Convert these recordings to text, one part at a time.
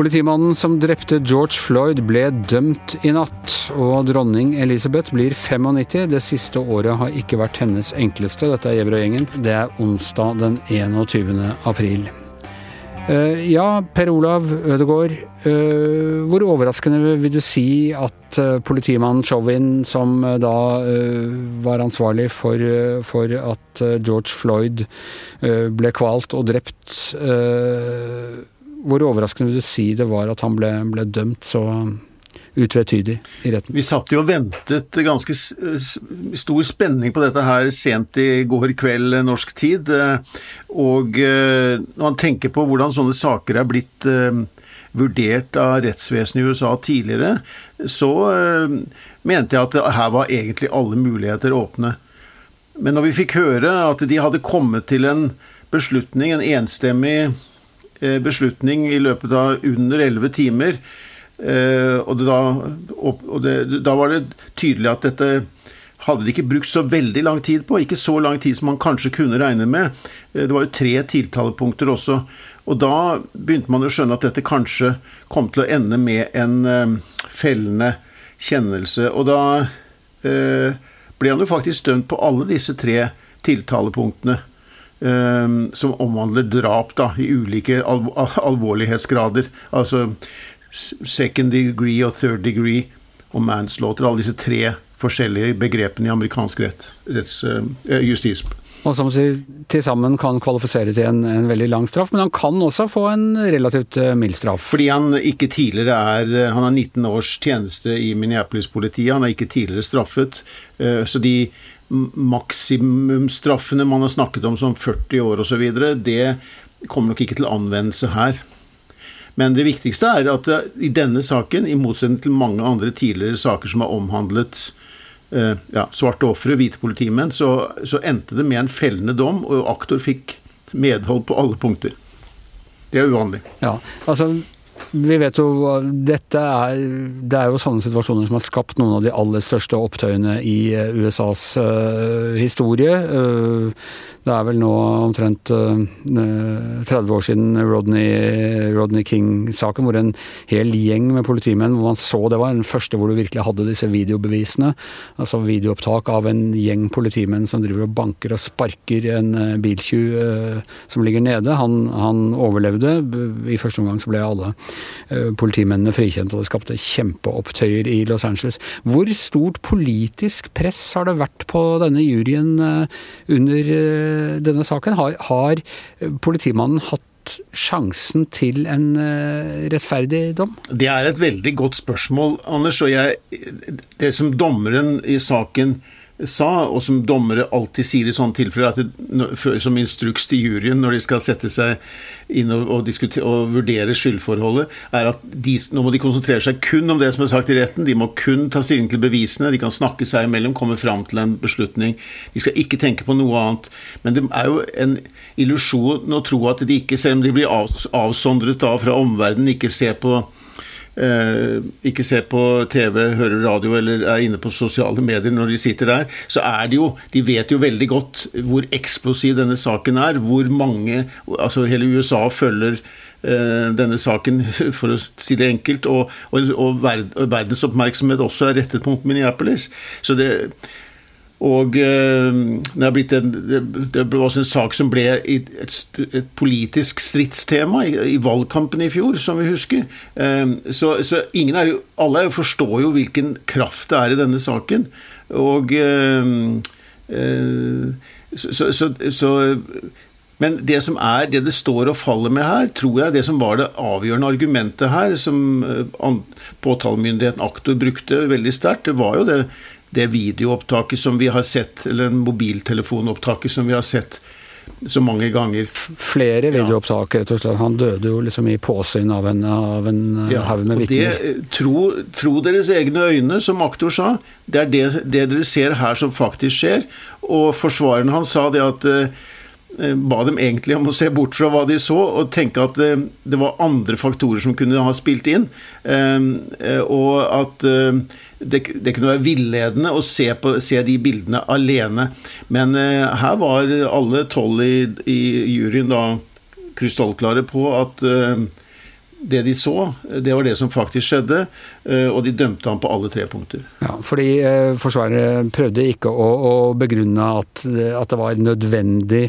Politimannen som drepte George Floyd ble dømt i natt, og dronning Elisabeth blir 95. Det siste året har ikke vært hennes enkleste. Dette er Gjevrøy-gjengen. Det er onsdag den 21. april. Uh, ja, Per Olav Ødegaard. Uh, hvor overraskende vil du si at uh, politimannen Chauvin, som da var ansvarlig for, for at George Floyd ble kvalt og drept hvor overraskende vil du si det var at han ble, ble dømt så utvetydig i retten? Vi satt jo og ventet ganske stor spenning på dette her sent i går kveld eh, norsk tid. Eh, og eh, når man tenker på hvordan sånne saker er blitt vurdert av rettsvesenet i USA tidligere, så mente jeg at her var egentlig alle muligheter åpne. Men når vi fikk høre at de hadde kommet til en beslutning, en enstemmig Eh, beslutning i løpet av under elleve timer. og, og, da, og det, da var det tydelig at dette hadde de ikke brukt så veldig lang tid på. Ikke så lang tid som man kanskje kunne regne med. Eh, det var jo tre tiltalepunkter også. Og da begynte man å skjønne at dette kanskje kom til å ende med en fellende kjennelse. Og da ble han jo faktisk dømt på alle disse tre tiltalepunktene. Ehm, som omhandler drap da, i ulike al alvorlighetsgrader. Altså second degree og third degree og manslaughter. Alle disse tre forskjellige begrepene i amerikansk rett, retts, uh, justis. Og som til sammen kan kvalifisere til en, en, veldig lang straff, men han kan også få en relativt uh, mild straff. Fordi han ikke tidligere er Han har 19 års tjeneste i Minneapolis-politiet, han er ikke tidligere straffet. Uh, så de maksimumstraffene man har snakket om som 40 år osv., det kommer nok ikke til anvendelse her. Men det viktigste er at eh, i denne saken, i motsetning til mange andre tidligere saker som har omhandlet eh, ja, svarte ofre, hvite politimenn, så, så, endte det med en fellende dom, og aktor fikk medhold på alle punkter. Det er uvanlig. Ja, altså vi vet jo dette er, Det er jo sånne situasjoner som har skapt noen av de aller største opptøyene i eh, USAs uh, historie. Uh, det er vel nå omtrent uh, eh, 30 år siden Rodney, Rodney King-saken, hvor en hel gjeng med politimenn hvor man så Det var den første hvor du virkelig hadde disse videobevisene. Altså videoopptak av en gjeng politimenn som driver og banker og sparker en biltjuv som ligger nede. Han, han, overlevde. I første omgang så ble alle politimennene frikjent, og det skapte kjempeopptøyer i Los Angeles. Hvor stort politisk press har det vært på denne juryen under denne saken? Har, har politimannen hatt sjansen til en rettferdig dom? Det er et veldig godt spørsmål, Anders. Og jeg, det som dommeren i saken sa, og som dommere alltid sier i sånne tilfeller, at det, som instruks til juryen når de skal sette seg inn og, og, og vurdere skyldforholdet, er at de, nå må de konsentrere seg kun om det som er sagt i retten. De må kun ta stilling til bevisene. De kan snakke seg imellom, komme fram til en beslutning. De skal ikke tenke på noe annet. Men det er jo en illusjon å tro at de ikke, selv om de blir avsondret da fra omverdenen, ikke ser på ikke ser på TV, hører radio eller er inne på sosiale medier når de sitter der, så er det jo De vet jo veldig godt hvor eksplosiv denne saken er. Hvor mange Altså hele USA følger eh, denne saken, for å si det enkelt, og, og, og, verdens oppmerksomhet også er rettet mot Minneapolis. Så det, og eh, det, har blitt en, det ble også en sak som ble et, et politisk stridstema i, i, valgkampen i fjor, som vi husker. Eh, så, så jo, alle forstår jo hvilken kraft det er i denne saken. Og eh, så, så, så men det som er, det det står og faller med her, tror jeg det som var det avgjørende argumentet her, som påtalemyndigheten aktor brukte veldig sterkt, det var jo det det videoopptaket som vi har sett, eller mobiltelefonopptaket som vi har sett så mange ganger. Flere videoopptak, rett og slett. Han døde jo liksom i påsyn av en, av en eh, ja, haug med vitner. Eh, tro, tro, deres egne øyne, som aktor sa. Det er det, det, dere ser her som faktisk skjer. Og forsvareren hans sa det at eh, ba dem egentlig om å se bort fra hva de så, og tenke at det var andre faktorer som kunne ha spilt inn. Og at det, det, kunne være villedende å se, på, se, de bildene alene. Men eh, her var alle tolv i, i, juryen da krystallklare på at eh, det de så, det var det som faktisk skjedde, eh, og de dømte ham på alle tre punkter. Ja, fordi eh, Forsvaret prøvde ikke å, å begrunne at, at, det var nødvendig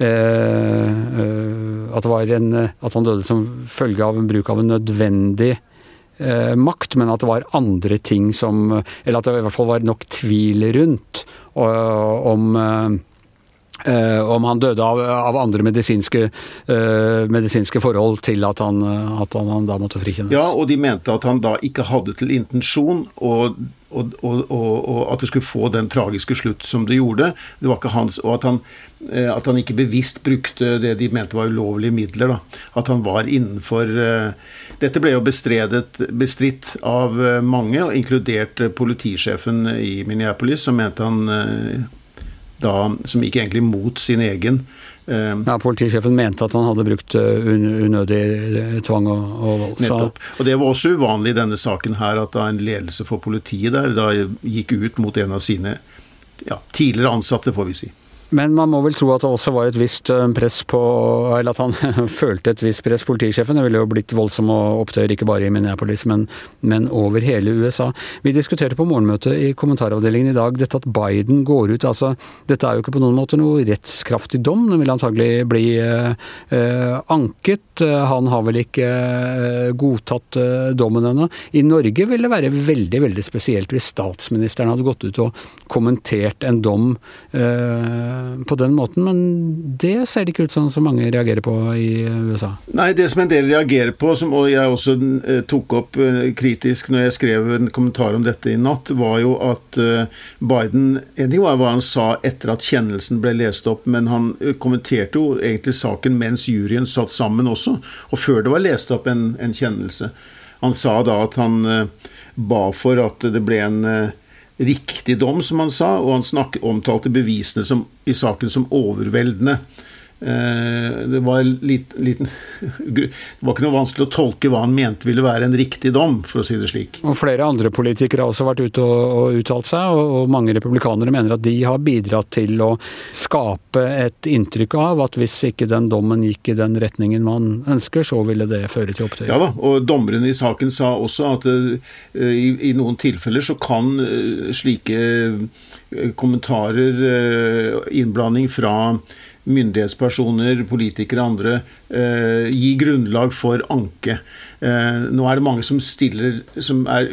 eh, at, det var en, at han døde som følge av en bruk av en nødvendig eh, makt, men at det var andre ting som Eller at det i hvert fall var nok tvil rundt om Uh, om han døde av, av andre medisinske, uh, medisinske, forhold til at han, at han, han, da måtte frikjennes. Ja, og de mente at han da ikke hadde til intensjon og, og, og, og at det skulle få den tragiske slutt som det gjorde. Det var ikke hans, Og at han, uh, at han ikke bevisst brukte det de mente var ulovlige midler. Da. At han var innenfor Dette ble jo bestridt av mange, inkludert politisjefen i Minneapolis, som mente han da, som gikk egentlig mot sin egen. Eh, ja, Politisjefen mente at han hadde brukt eh, unødig eh, tvang og, og vold. Nettopp. Og Det var også uvanlig i denne saken her at da en ledelse for politiet der da gikk ut mot en av sine ja, tidligere ansatte, får vi si. Men man må vel tro at det også var et visst eh, press på Eller at han følte et visst press, politisjefen. Det ville jo blitt voldsomme opptøyer ikke bare i Minneapolis, men, men, over hele USA. Vi diskuterte på morgenmøtet i kommentaravdelingen i dag dette at Biden går ut. altså Dette er jo ikke på noen måte noe rettskraftig dom. Den vil antagelig bli eh anket. Han har vel ikke godtatt eh, dommen ennå. I Norge vil det være veldig, veldig spesielt hvis statsministeren hadde gått ut og kommentert en dom. Eh, på den måten, men det ser det ikke ut som så mange reagerer på i USA. Nei, det som en del reagerer på, som jeg også eh, tok opp eh, kritisk når jeg skrev en kommentar om dette i natt, var jo at eh, Biden En ting var hva han sa etter at kjennelsen ble lest opp, men han kommenterte jo egentlig saken mens juryen satt sammen også, og før det var lest opp en, en kjennelse. Han sa da at han ba for at det ble en riktig dom, som han sa, og han snakket, omtalte bevisene som, i saken som overveldende. Eh, det var, litt, liten, det var ikke noe vanskelig å tolke hva han mente ville være en riktig dom, for å si det slik. Og Flere andre politikere har også vært ute og, og uttalt seg, og, og, mange republikanere mener at de har bidratt til å skape et inntrykk av at hvis ikke den dommen gikk i den retningen man ønsker, så ville det føre til opptøyer. Ja da, og dommeren i saken sa også at uh, i, i, noen tilfeller så kan uh, slike kommentarer, uh, innblanding fra myndighetspersoner, politikere og andre eh, gi grunnlag for anke. Eh, nå er det mange som stiller som er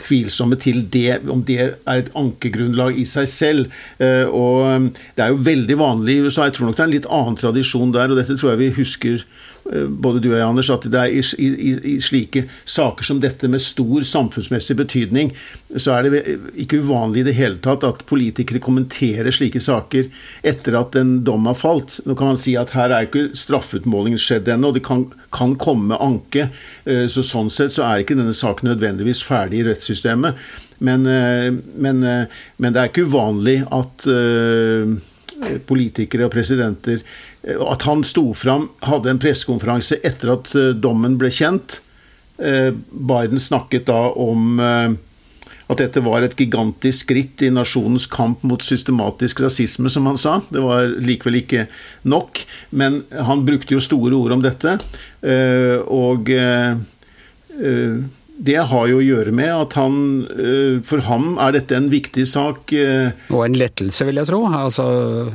tvilsomme til det, om det er et ankegrunnlag i seg selv. Eh, og eh, Det er jo veldig vanlig i USA. Jeg tror nok det er en litt annen tradisjon der, og dette tror jeg vi husker både du og jeg, Anders, at det er i, i, i, slike saker som dette med stor samfunnsmessig betydning, så er det ikke uvanlig i det hele tatt at politikere kommenterer slike saker etter at en dom har falt. Nå kan man si at her er ikke straffeutmålingen skjedd ennå, og det kan, kan komme anke. Eh, så sånn sett så er ikke denne saken nødvendigvis ferdig i rettssystemet. Men, eh, men, men det er ikke uvanlig at politikere og presidenter Eh, at han sto fram, hadde en pressekonferanse etter at eh, dommen ble kjent. Eh, Biden snakket da om at dette var et gigantisk skritt i nasjonens kamp mot systematisk rasisme, som han sa. Det var likevel ikke nok, men han brukte jo store ord om dette. Og det har jo å gjøre med at han eh, For ham er dette en viktig sak. Eh, og en lettelse, vil jeg tro. Altså...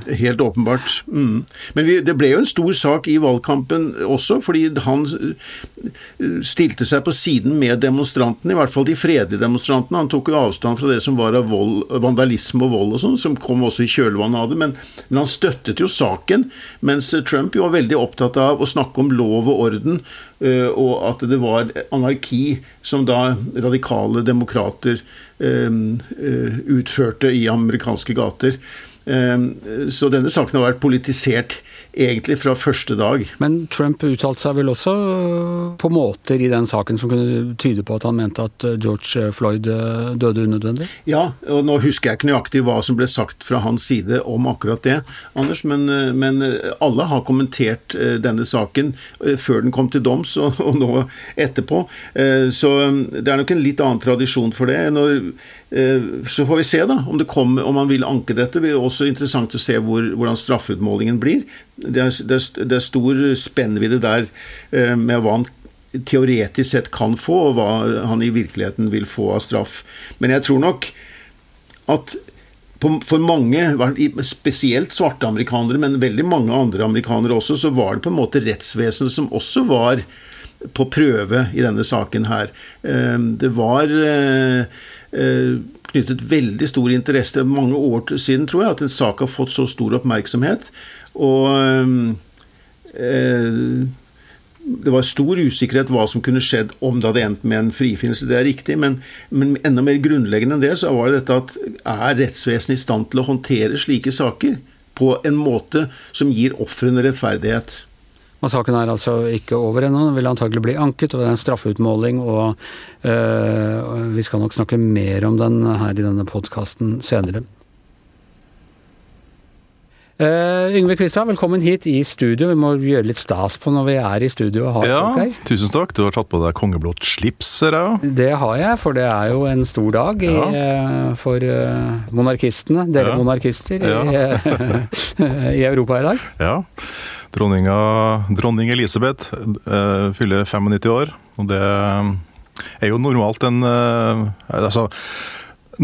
Helt åpenbart. Mm. Men vi, det ble jo en stor sak i valgkampen også, fordi han eh, stilte seg på siden med demonstrantene, i hvert fall de fredelige demonstrantene. Han tok jo avstand fra det som var av vold, vandalisme og vold og sånn, som kom også i kjølvannet av det. Men, men, han støttet jo saken, mens Trump jo var veldig opptatt av å snakke om lov og orden, og at det var anarki som som da radikale demokrater eh, eh, utførte i amerikanske gater. Så denne saken har vært politisert egentlig fra første dag. Men Trump uttalte seg vel også på måter i den saken som kunne tyde på at han mente at George Floyd døde unødvendig? Ja, og nå husker jeg ikke nøyaktig hva som ble sagt fra hans side om akkurat det, Anders, men, men alle har kommentert denne saken før den kom til doms, og, og nå etterpå. Så det er nok en litt annen tradisjon for det. Når, så får vi se da, om, det kommer, om man vil anke dette. Det blir også interessant å se hvor, hvordan straffeutmålingen blir det er, det er, det er stor spennvidde der eh, med hva han teoretisk sett kan få, og hva han i virkeligheten vil få av straff. Men jeg tror nok at for mange, spesielt svarte amerikanere, men veldig mange andre amerikanere også, så var det på en måte rettsvesenet som også var på prøve i denne saken her. Eh, det var eh, knyttet veldig stor interesse mange år siden, tror jeg, at en sak har fått så stor oppmerksomhet. Og eh, det var stor usikkerhet hva som kunne skjedd om det hadde endt med en frifinnelse. Det er riktig, men, men, enda mer grunnleggende enn det så var det dette at er rettsvesenet i stand til å håndtere slike saker på en måte som gir ofrene rettferdighet? Og Saken er altså ikke over ennå, den vil antagelig bli anket, og det er en straffeutmåling. og øh, Vi skal nok snakke mer om den her i denne podkasten senere. Uh, Yngve Kvistad, velkommen hit i studio. Vi må gjøre litt stas på når vi er i studio og har ja, folk her. Tusen takk. Du har tatt på deg kongeblått slips, ser jeg. Det har jeg, for det er jo en stor dag i, ja. uh, for uh, monarkistene. Dere ja. monarkister ja. i, i, Europa i dag. Ja. Dronninga, dronning Elisabeth fyller 95 år, og det er jo normalt en Altså,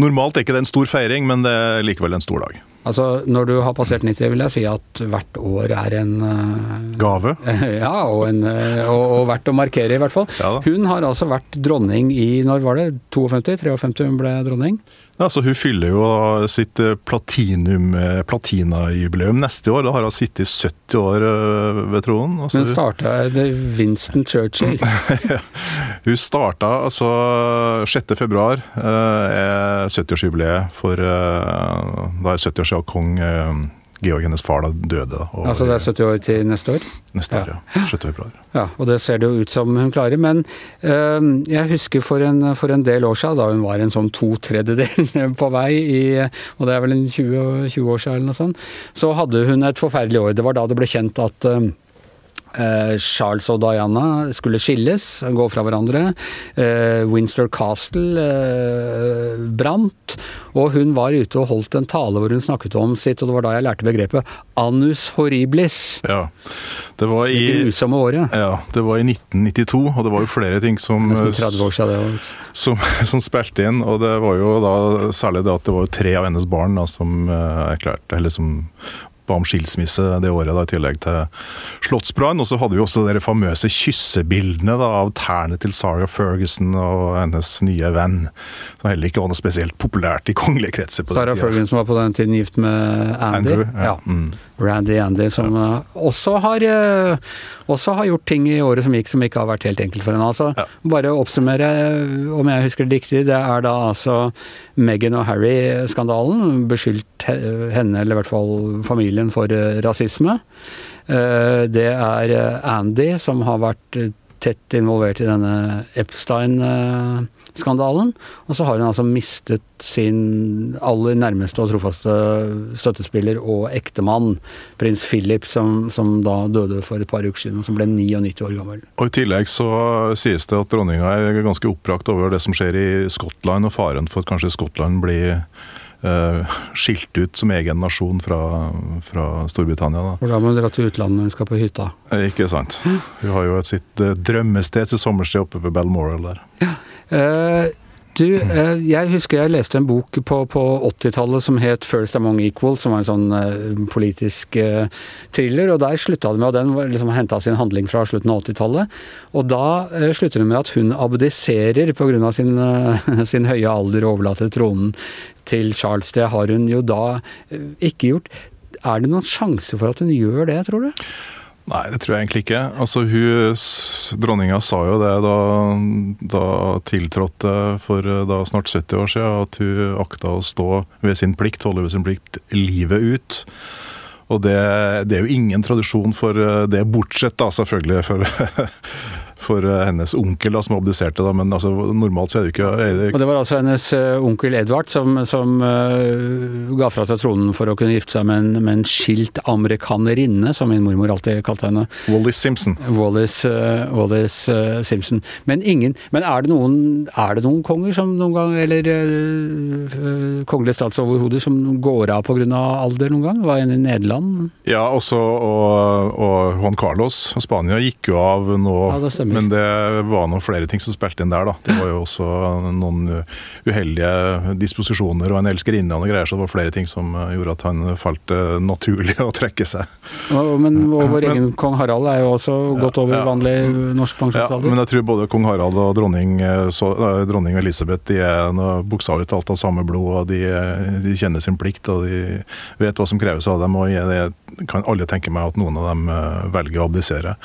normalt er ikke det en stor feiring, men det er likevel en stor dag. Altså, Når du har passert 90, vil jeg si at hvert år er en uh, Gave? ja, og, en, uh, og, og, verdt å markere, i hvert fall. Ja, hun har altså vært dronning i Når var det? 52? 53 hun ble dronning? Ja, så Hun fyller jo sitt eh, platinum, platinajubileum neste år. Da har hun sittet 70 år ved tronen. Altså, Men starta det Winston Churchill? hun starta altså 6. februar, er 70-årsjubileet for Da er 70 år siden kong eh, Georg, hennes far, da døde. Og, altså det er 70 år til neste år? Neste år, ja. ja. 6. februar. Ja, og det ser det jo ut som hun klarer. Men øh, jeg husker for en, for en, del år siden, da hun var en sånn to tredjedel på vei i Og det er vel en 20, 20 år siden eller noe sånt. Så hadde hun et forferdelig år. Det var da det ble kjent at øh, Charles og Diana skulle skilles, gå fra hverandre. Eh, Winster Castle eh, brant. Og hun var ute og holdt en tale hvor hun snakket om sitt, og det var da jeg lærte begrepet annus horriblis. Ja, det var i Det grusomme året. Ja, det var i 1992, og det var jo flere ting som Nesten 30 år siden det. Som, som spilte inn, og det var jo da særlig det at det var tre av hennes barn da, som erklærte, eller som ba om skilsmisse det året, da, i tillegg til slottsbrann. Og så hadde vi også de famøse kyssebildene da, av tærne til Sarah Ferguson og hennes nye venn. Som heller ikke var noe spesielt populært i kongelige kretser på Sarah den tida. Sarah Ferguson var på den tiden gift med Andy. Andrew, ja. ja. Mm. Randy Andy, som ja. Eh, også, har, uh, også har gjort ting i året som gikk som ikke har vært helt enkelt for henne. Altså, ja. Bare oppsummere, om jeg husker det riktig, det er da altså Meghan og Harry-skandalen. Beskyldt henne, eller i hvert fall familien, for rasisme. Det er Andy som har vært tett involvert i denne Epstein-skandalen. Og så har hun altså mistet sin aller nærmeste og trofaste støttespiller og ektemann, prins Philip, som, som, da døde for et par uker siden, og som ble 99 år gammel. Og I tillegg så sies det at dronninga er ganske oppbrakt over det som skjer i Skottland, og faren for at kanskje Skottland blir uh, skilt ut som egen nasjon fra, fra Storbritannia. Da. For da må hun dra til utlandet når hun skal på hytta? Eh, ikke sant. Hun har jo et sitt uh, drømmested, sitt sommersted oppe ved Balmoral der. Ja. Uh, du, eh, jeg husker jeg leste en bok på, på 80-tallet som het 'First Among Equals', som var en sånn uh, politisk uh, thriller. og Der slutta det med og den liksom henta sin handling fra slutten av 80-tallet. Og da slutter det med at hun abdiserer pga. Sin, sin høye alder og overlater tronen til Charles. Det har hun jo da ikke gjort. Er det noen sjanse for at hun gjør det, tror du? Nei, det tror jeg egentlig ikke. Altså, hun, Dronninga sa jo det da, da tiltrådte for eh, da snart 70 år siden, at hun akta å stå ved sin plikt, holde ved sin plikt livet ut. Og det, det er jo ingen tradisjon for eh, det, bortsett da selvfølgelig for for eh, hennes onkel, da, som obdiserte, Da, men altså, normalt så er det jo ikke er det... Og Det var altså hennes uh, onkel Edvard som, som uh, ga fra seg tronen for å kunne gifte seg med en, med en skilt amerikanerinne, som min mormor alltid kalte henne. Wallis Simpson. Wallis, uh, Wallis Simpson. Men, ingen, men er, det noen, er det noen konger som noen gang, eller kongelige statsoverhoder som går av pga. alder noen gang? Var en i Nederland? Ja, også, og, og Juan Carlos av Spania gikk jo av nå. Ja. Men det var noen flere ting som spilte inn der, da. Det var jo også noen uheldige disposisjoner og en elskerinne og greier, så det var flere ting som gjorde at han falt naturlig å trekke seg. men vår egen kong Harald er jo også godt over ja, vanlig norsk pensjonsalder? Ja, men jeg tror både kong Harald og dronning, så, dronning Elisabeth de er bokstavelig talt av samme blod, og de, de, kjenner sin plikt og de vet hva som kreves av dem. og jeg kan alle tenke meg at noen av dem eh, velger å abdisere.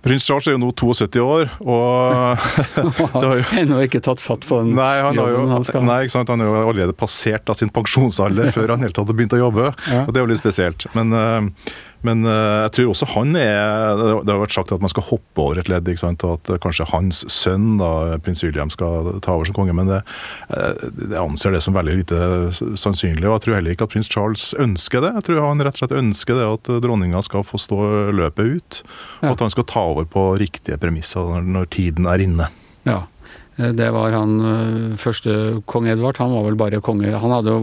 Prins Charles er jo nå 72 år, og har Ennå ikke tatt fatt på den nei, han jobben jo, han skal Nei, ikke sant? han er jo allerede passert av sin pensjonsalder før han helt hadde begynt å jobbe. Ja. og Det er jo litt spesielt. Men uh, men uh, jeg tror også han er Det har vært sagt at man skal hoppe over et ledd, ikke sant? og at kanskje hans sønn, da, prins William, skal ta over som konge. Men det, uh, jeg anser det som veldig lite sannsynlig. Og jeg tror heller ikke at prins Charles ønsker det. Jeg tror han rett og slett ønsker det at dronninga skal få stå løpet ut. Og at han skal ta over på riktige premisser når, tiden er inne. Ja. Eh, det var han første kong Edvard. Han var vel bare konge Han hadde jo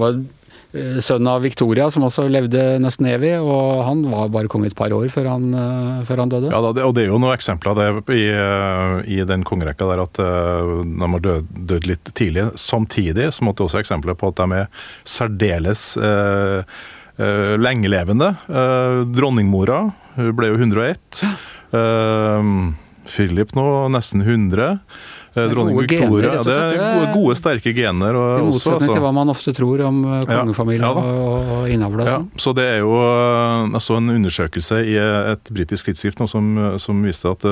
Eh, sønnen av Victoria, som også levde nesten evig. Og han var bare konge et par år før han, eh, før han døde. Ja, og det er jo noen eksempler det i, eh, i, den kongerekka der at de har dødd død litt tidlig. Samtidig så måtte det også eksempler på at de er særdeles eh, lengelevende. Eh, dronningmora hun ble jo 101. Eh, Philip nå nesten 100. Eh, dronning Victoria. Gener, det er gode, gode, sterke gener. I motsetning altså. til hva man ofte tror om eh, kongefamilien ja, ja, og innavla. Ja, så det er jo eh, altså en undersøkelse i et britisk tidsskrift nå, som, som, viste at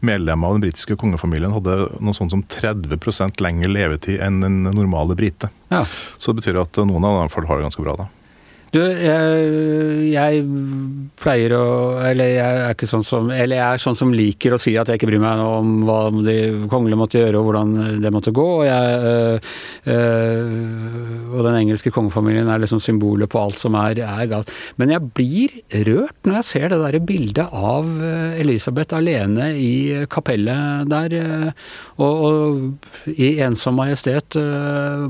medlemmer av den britiske kongefamilien hadde noe sånt som 30 lengre levetid enn den normale brite. Ja. Så det betyr at noen av dem har det ganske bra. da. Du, jeg, jeg, pleier å Eller jeg er ikke sånn som Eller jeg er sånn som liker å si at jeg ikke bryr meg om hva de kongelige måtte gjøre og hvordan det måtte gå. Og, jeg, øh, øh, og den engelske kongefamilien er liksom symbolet på alt som er, er, galt. Men jeg blir rørt når jeg ser det derre bildet av øh, Elisabeth alene i kapellet der, og, og i ensom majestet,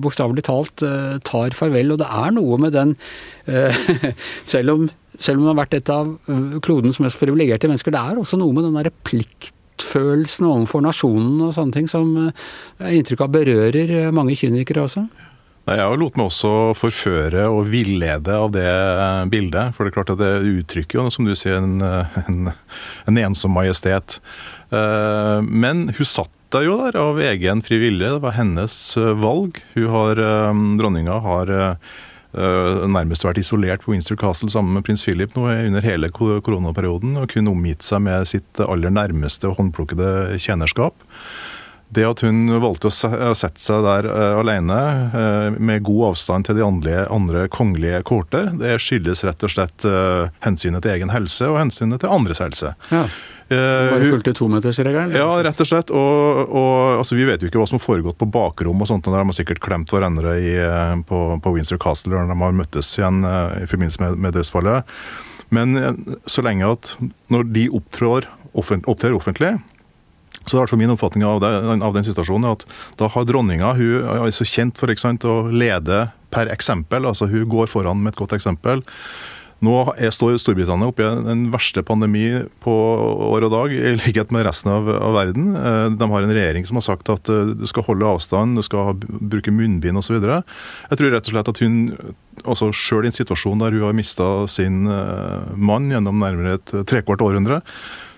bokstavelig talt, tar farvel. Og det er noe med den Eh, selv om, selv om hun har vært et av eh, klodens mest privilegerte mennesker, det er også noe med den derre pliktfølelsen overfor nasjonen og sånne ting som eh, jeg inntrykk av berører mange kynikere også. Nei, Jeg lot meg også forføre og villede av det bildet. For det er klart at det uttrykker jo, som du sier, en, en, en ensom majestet. Men hun satt der jo der av egen fri vilje. Det var hennes valg. Har, Dronninga har Eh, nærmest vært isolert på Windsor Castle sammen med prins Philip nå under hele koronaperioden, og kun omgitt seg med sitt aller nærmeste håndplukkede tjenerskap. Det at hun valgte å sette seg der uh, alene, uh, med god avstand til de andre, andre kongelige kohorter, det skyldes rett og slett hensynet til egen helse og hensynet til andres helse. Ja. Bare fulgte tometersregelen? Ja, rett og slett. Og, og altså, vi vet jo ikke hva som har foregått på bakrom og sånt. og Der har sikkert klemt hverandre i, på, på, Windsor Castle når de har møttes igjen i forbindelse med, med dødsfallet. Men så lenge at når de opptrår, offent, opptrer offentlig, så det er min oppfatning av, det, av, den situasjonen at da har dronninga hun er så kjent for sant, å lede per eksempel. altså Hun går foran med et godt eksempel. Nå står Storbritannia oppe i den verste pandemi på år og dag, i likhet med resten av, av, verden. Eh, de har en regjering som har sagt at eh, du skal holde avstand, du skal bruke munnbind osv. Jeg tror rett og slett at hun også sjøl i en situasjon der hun har mista sin eh, mann gjennom nærmere et trekvart århundre,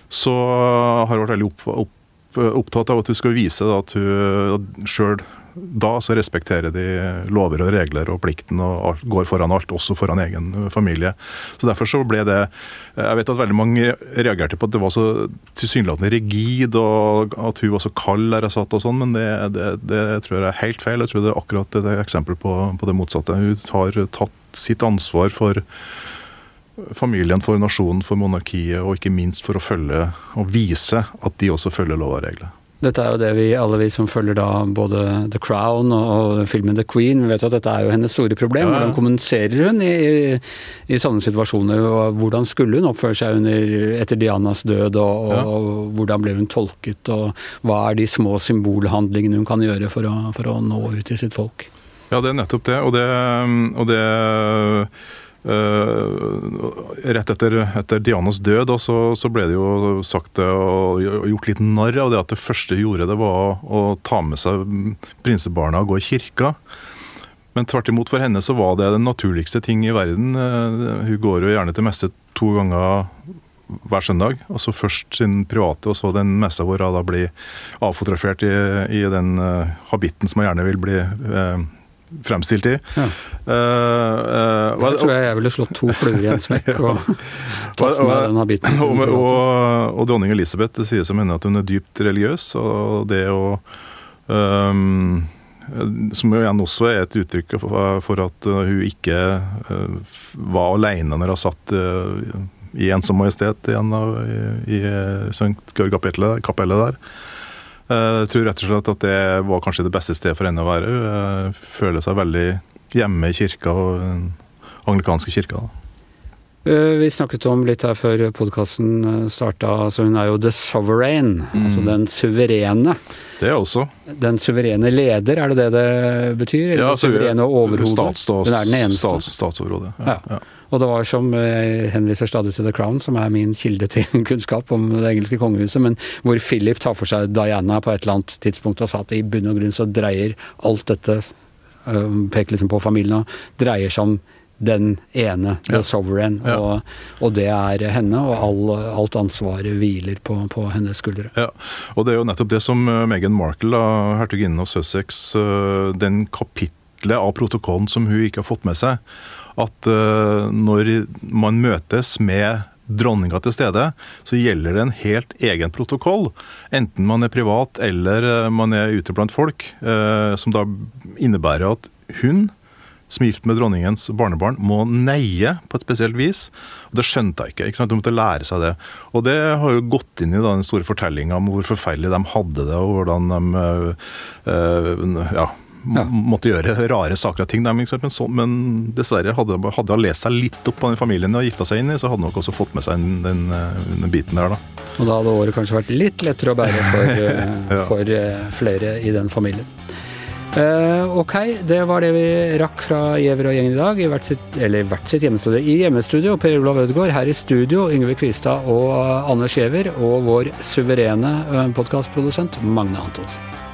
så har hun vært veldig opp, opp, opptatt av at hun skal vise at hun sjøl da så respekterer de lover og regler og plikten og går foran alt, også foran egen familie. Så Derfor så ble det Jeg vet at veldig mange reagerte på at det var så tilsynelatende rigid, og at hun var så kald der jeg satt og sånn, men det, det, det, tror jeg er helt feil. Jeg tror det er akkurat et eksempel på, på det motsatte. Hun har tatt sitt ansvar for familien, for nasjonen, for monarkiet, og ikke minst for å følge og vise at de også følger lov og regler. Dette er jo det vi, alle vi som følger da både The Crown og, filmen The Queen, vi vet jo at dette er jo hennes store problem. Hvordan kommuniserer hun i, i, i sånne situasjoner? og Hvordan skulle hun oppføre seg under, etter Dianas død, og, og, og, hvordan ble hun tolket? Og hva er de små symbolhandlingene hun kan gjøre for å, for å nå ut til sitt folk? Ja, det er nettopp det. Og det, og det rett etter, etter, Dianas død så, så, ble det jo sagt og gjort litt narr av det at det første hun gjorde, det var å ta med seg prinsebarna og gå i kirka. Men tvert imot for henne så var det den naturligste ting i verden. Uh, hun går jo gjerne til messe to ganger hver søndag. altså Først sin private, og så den messa hvor hun da blir avfotografert i, i den uh, habitten som hun gjerne vil bli fremstilt i. Ja. Uh, uh, jeg tror jeg jeg ville slått to fluer i en smekk og tatt med denne biten. Og, og, og, dronning Elisabeth det sies om henne at hun er dypt religiøs, og det å um, som jo igjen også er et uttrykk for at hun ikke uh, var alene når hun satt i Ensom majestet igjen i, i St. Georg-kapellet der. Eh, jeg tror rett og slett at det var kanskje det beste stedet for henne å være. Hun eh, føler seg veldig hjemme i kirka, og den anglikanske kirka. Eh, vi snakket om litt her før podkasten starta, altså hun er jo the sovereign. Altså mm. Altså den suverene. Det også. Den suverene leder, er det det det betyr? Eller ja, den suverene overhodet? Hun er den eneste? Stats, statsoverhode, ja. ja. Og det var som jeg henviser stadig til The Crown, som er min kilde til kunnskap om det engelske kongehuset, men hvor Philip tar for seg Diana på et eller annet tidspunkt og sa at i bunn og grunn så dreier alt dette, øh, peker liksom på familien, dreier seg om den ene, the ja. sovereign, ja. og, og, det er henne, og all, alt ansvaret hviler på, på, hennes skuldre. Ja, og det er jo nettopp det som øh, Meghan Markle, hertuginnen av Sussex, den kapitlet av protokollen som hun ikke har fått med seg, at uh, når man møtes med dronninga til stede, så gjelder det en helt egen protokoll. Enten man er privat eller uh, man er ute blant folk. Uh, som da innebærer at hun som gift med dronningens barnebarn, må neie på et spesielt vis. Og Det skjønte jeg ikke. ikke sant? Du måtte lære seg det. Og det har jo gått inn i da, den store fortellinga om hvor forferdelig de hadde det, og hvordan de øh, ja, ja. måtte gjøre rare saker og ting. Men, så, men dessverre, hadde, hadde hun lest seg litt opp på den familien og gifta seg inn i, så hadde han nok også fått med seg den, den, den, biten der, da. Og da hadde året kanskje vært litt lettere å bære for, eh, ja. for uh, flere i den familien. Uh, ok, det var det vi rakk fra Giæver og gjengen i dag. I hvert sitt, eller hvert sitt hjemmestudio. I hjemmestudio Per Olav Ødegaard. Her i studio Yngve Kvistad og Anders Giæver. Og vår suverene podkastprodusent Magne Antonsen.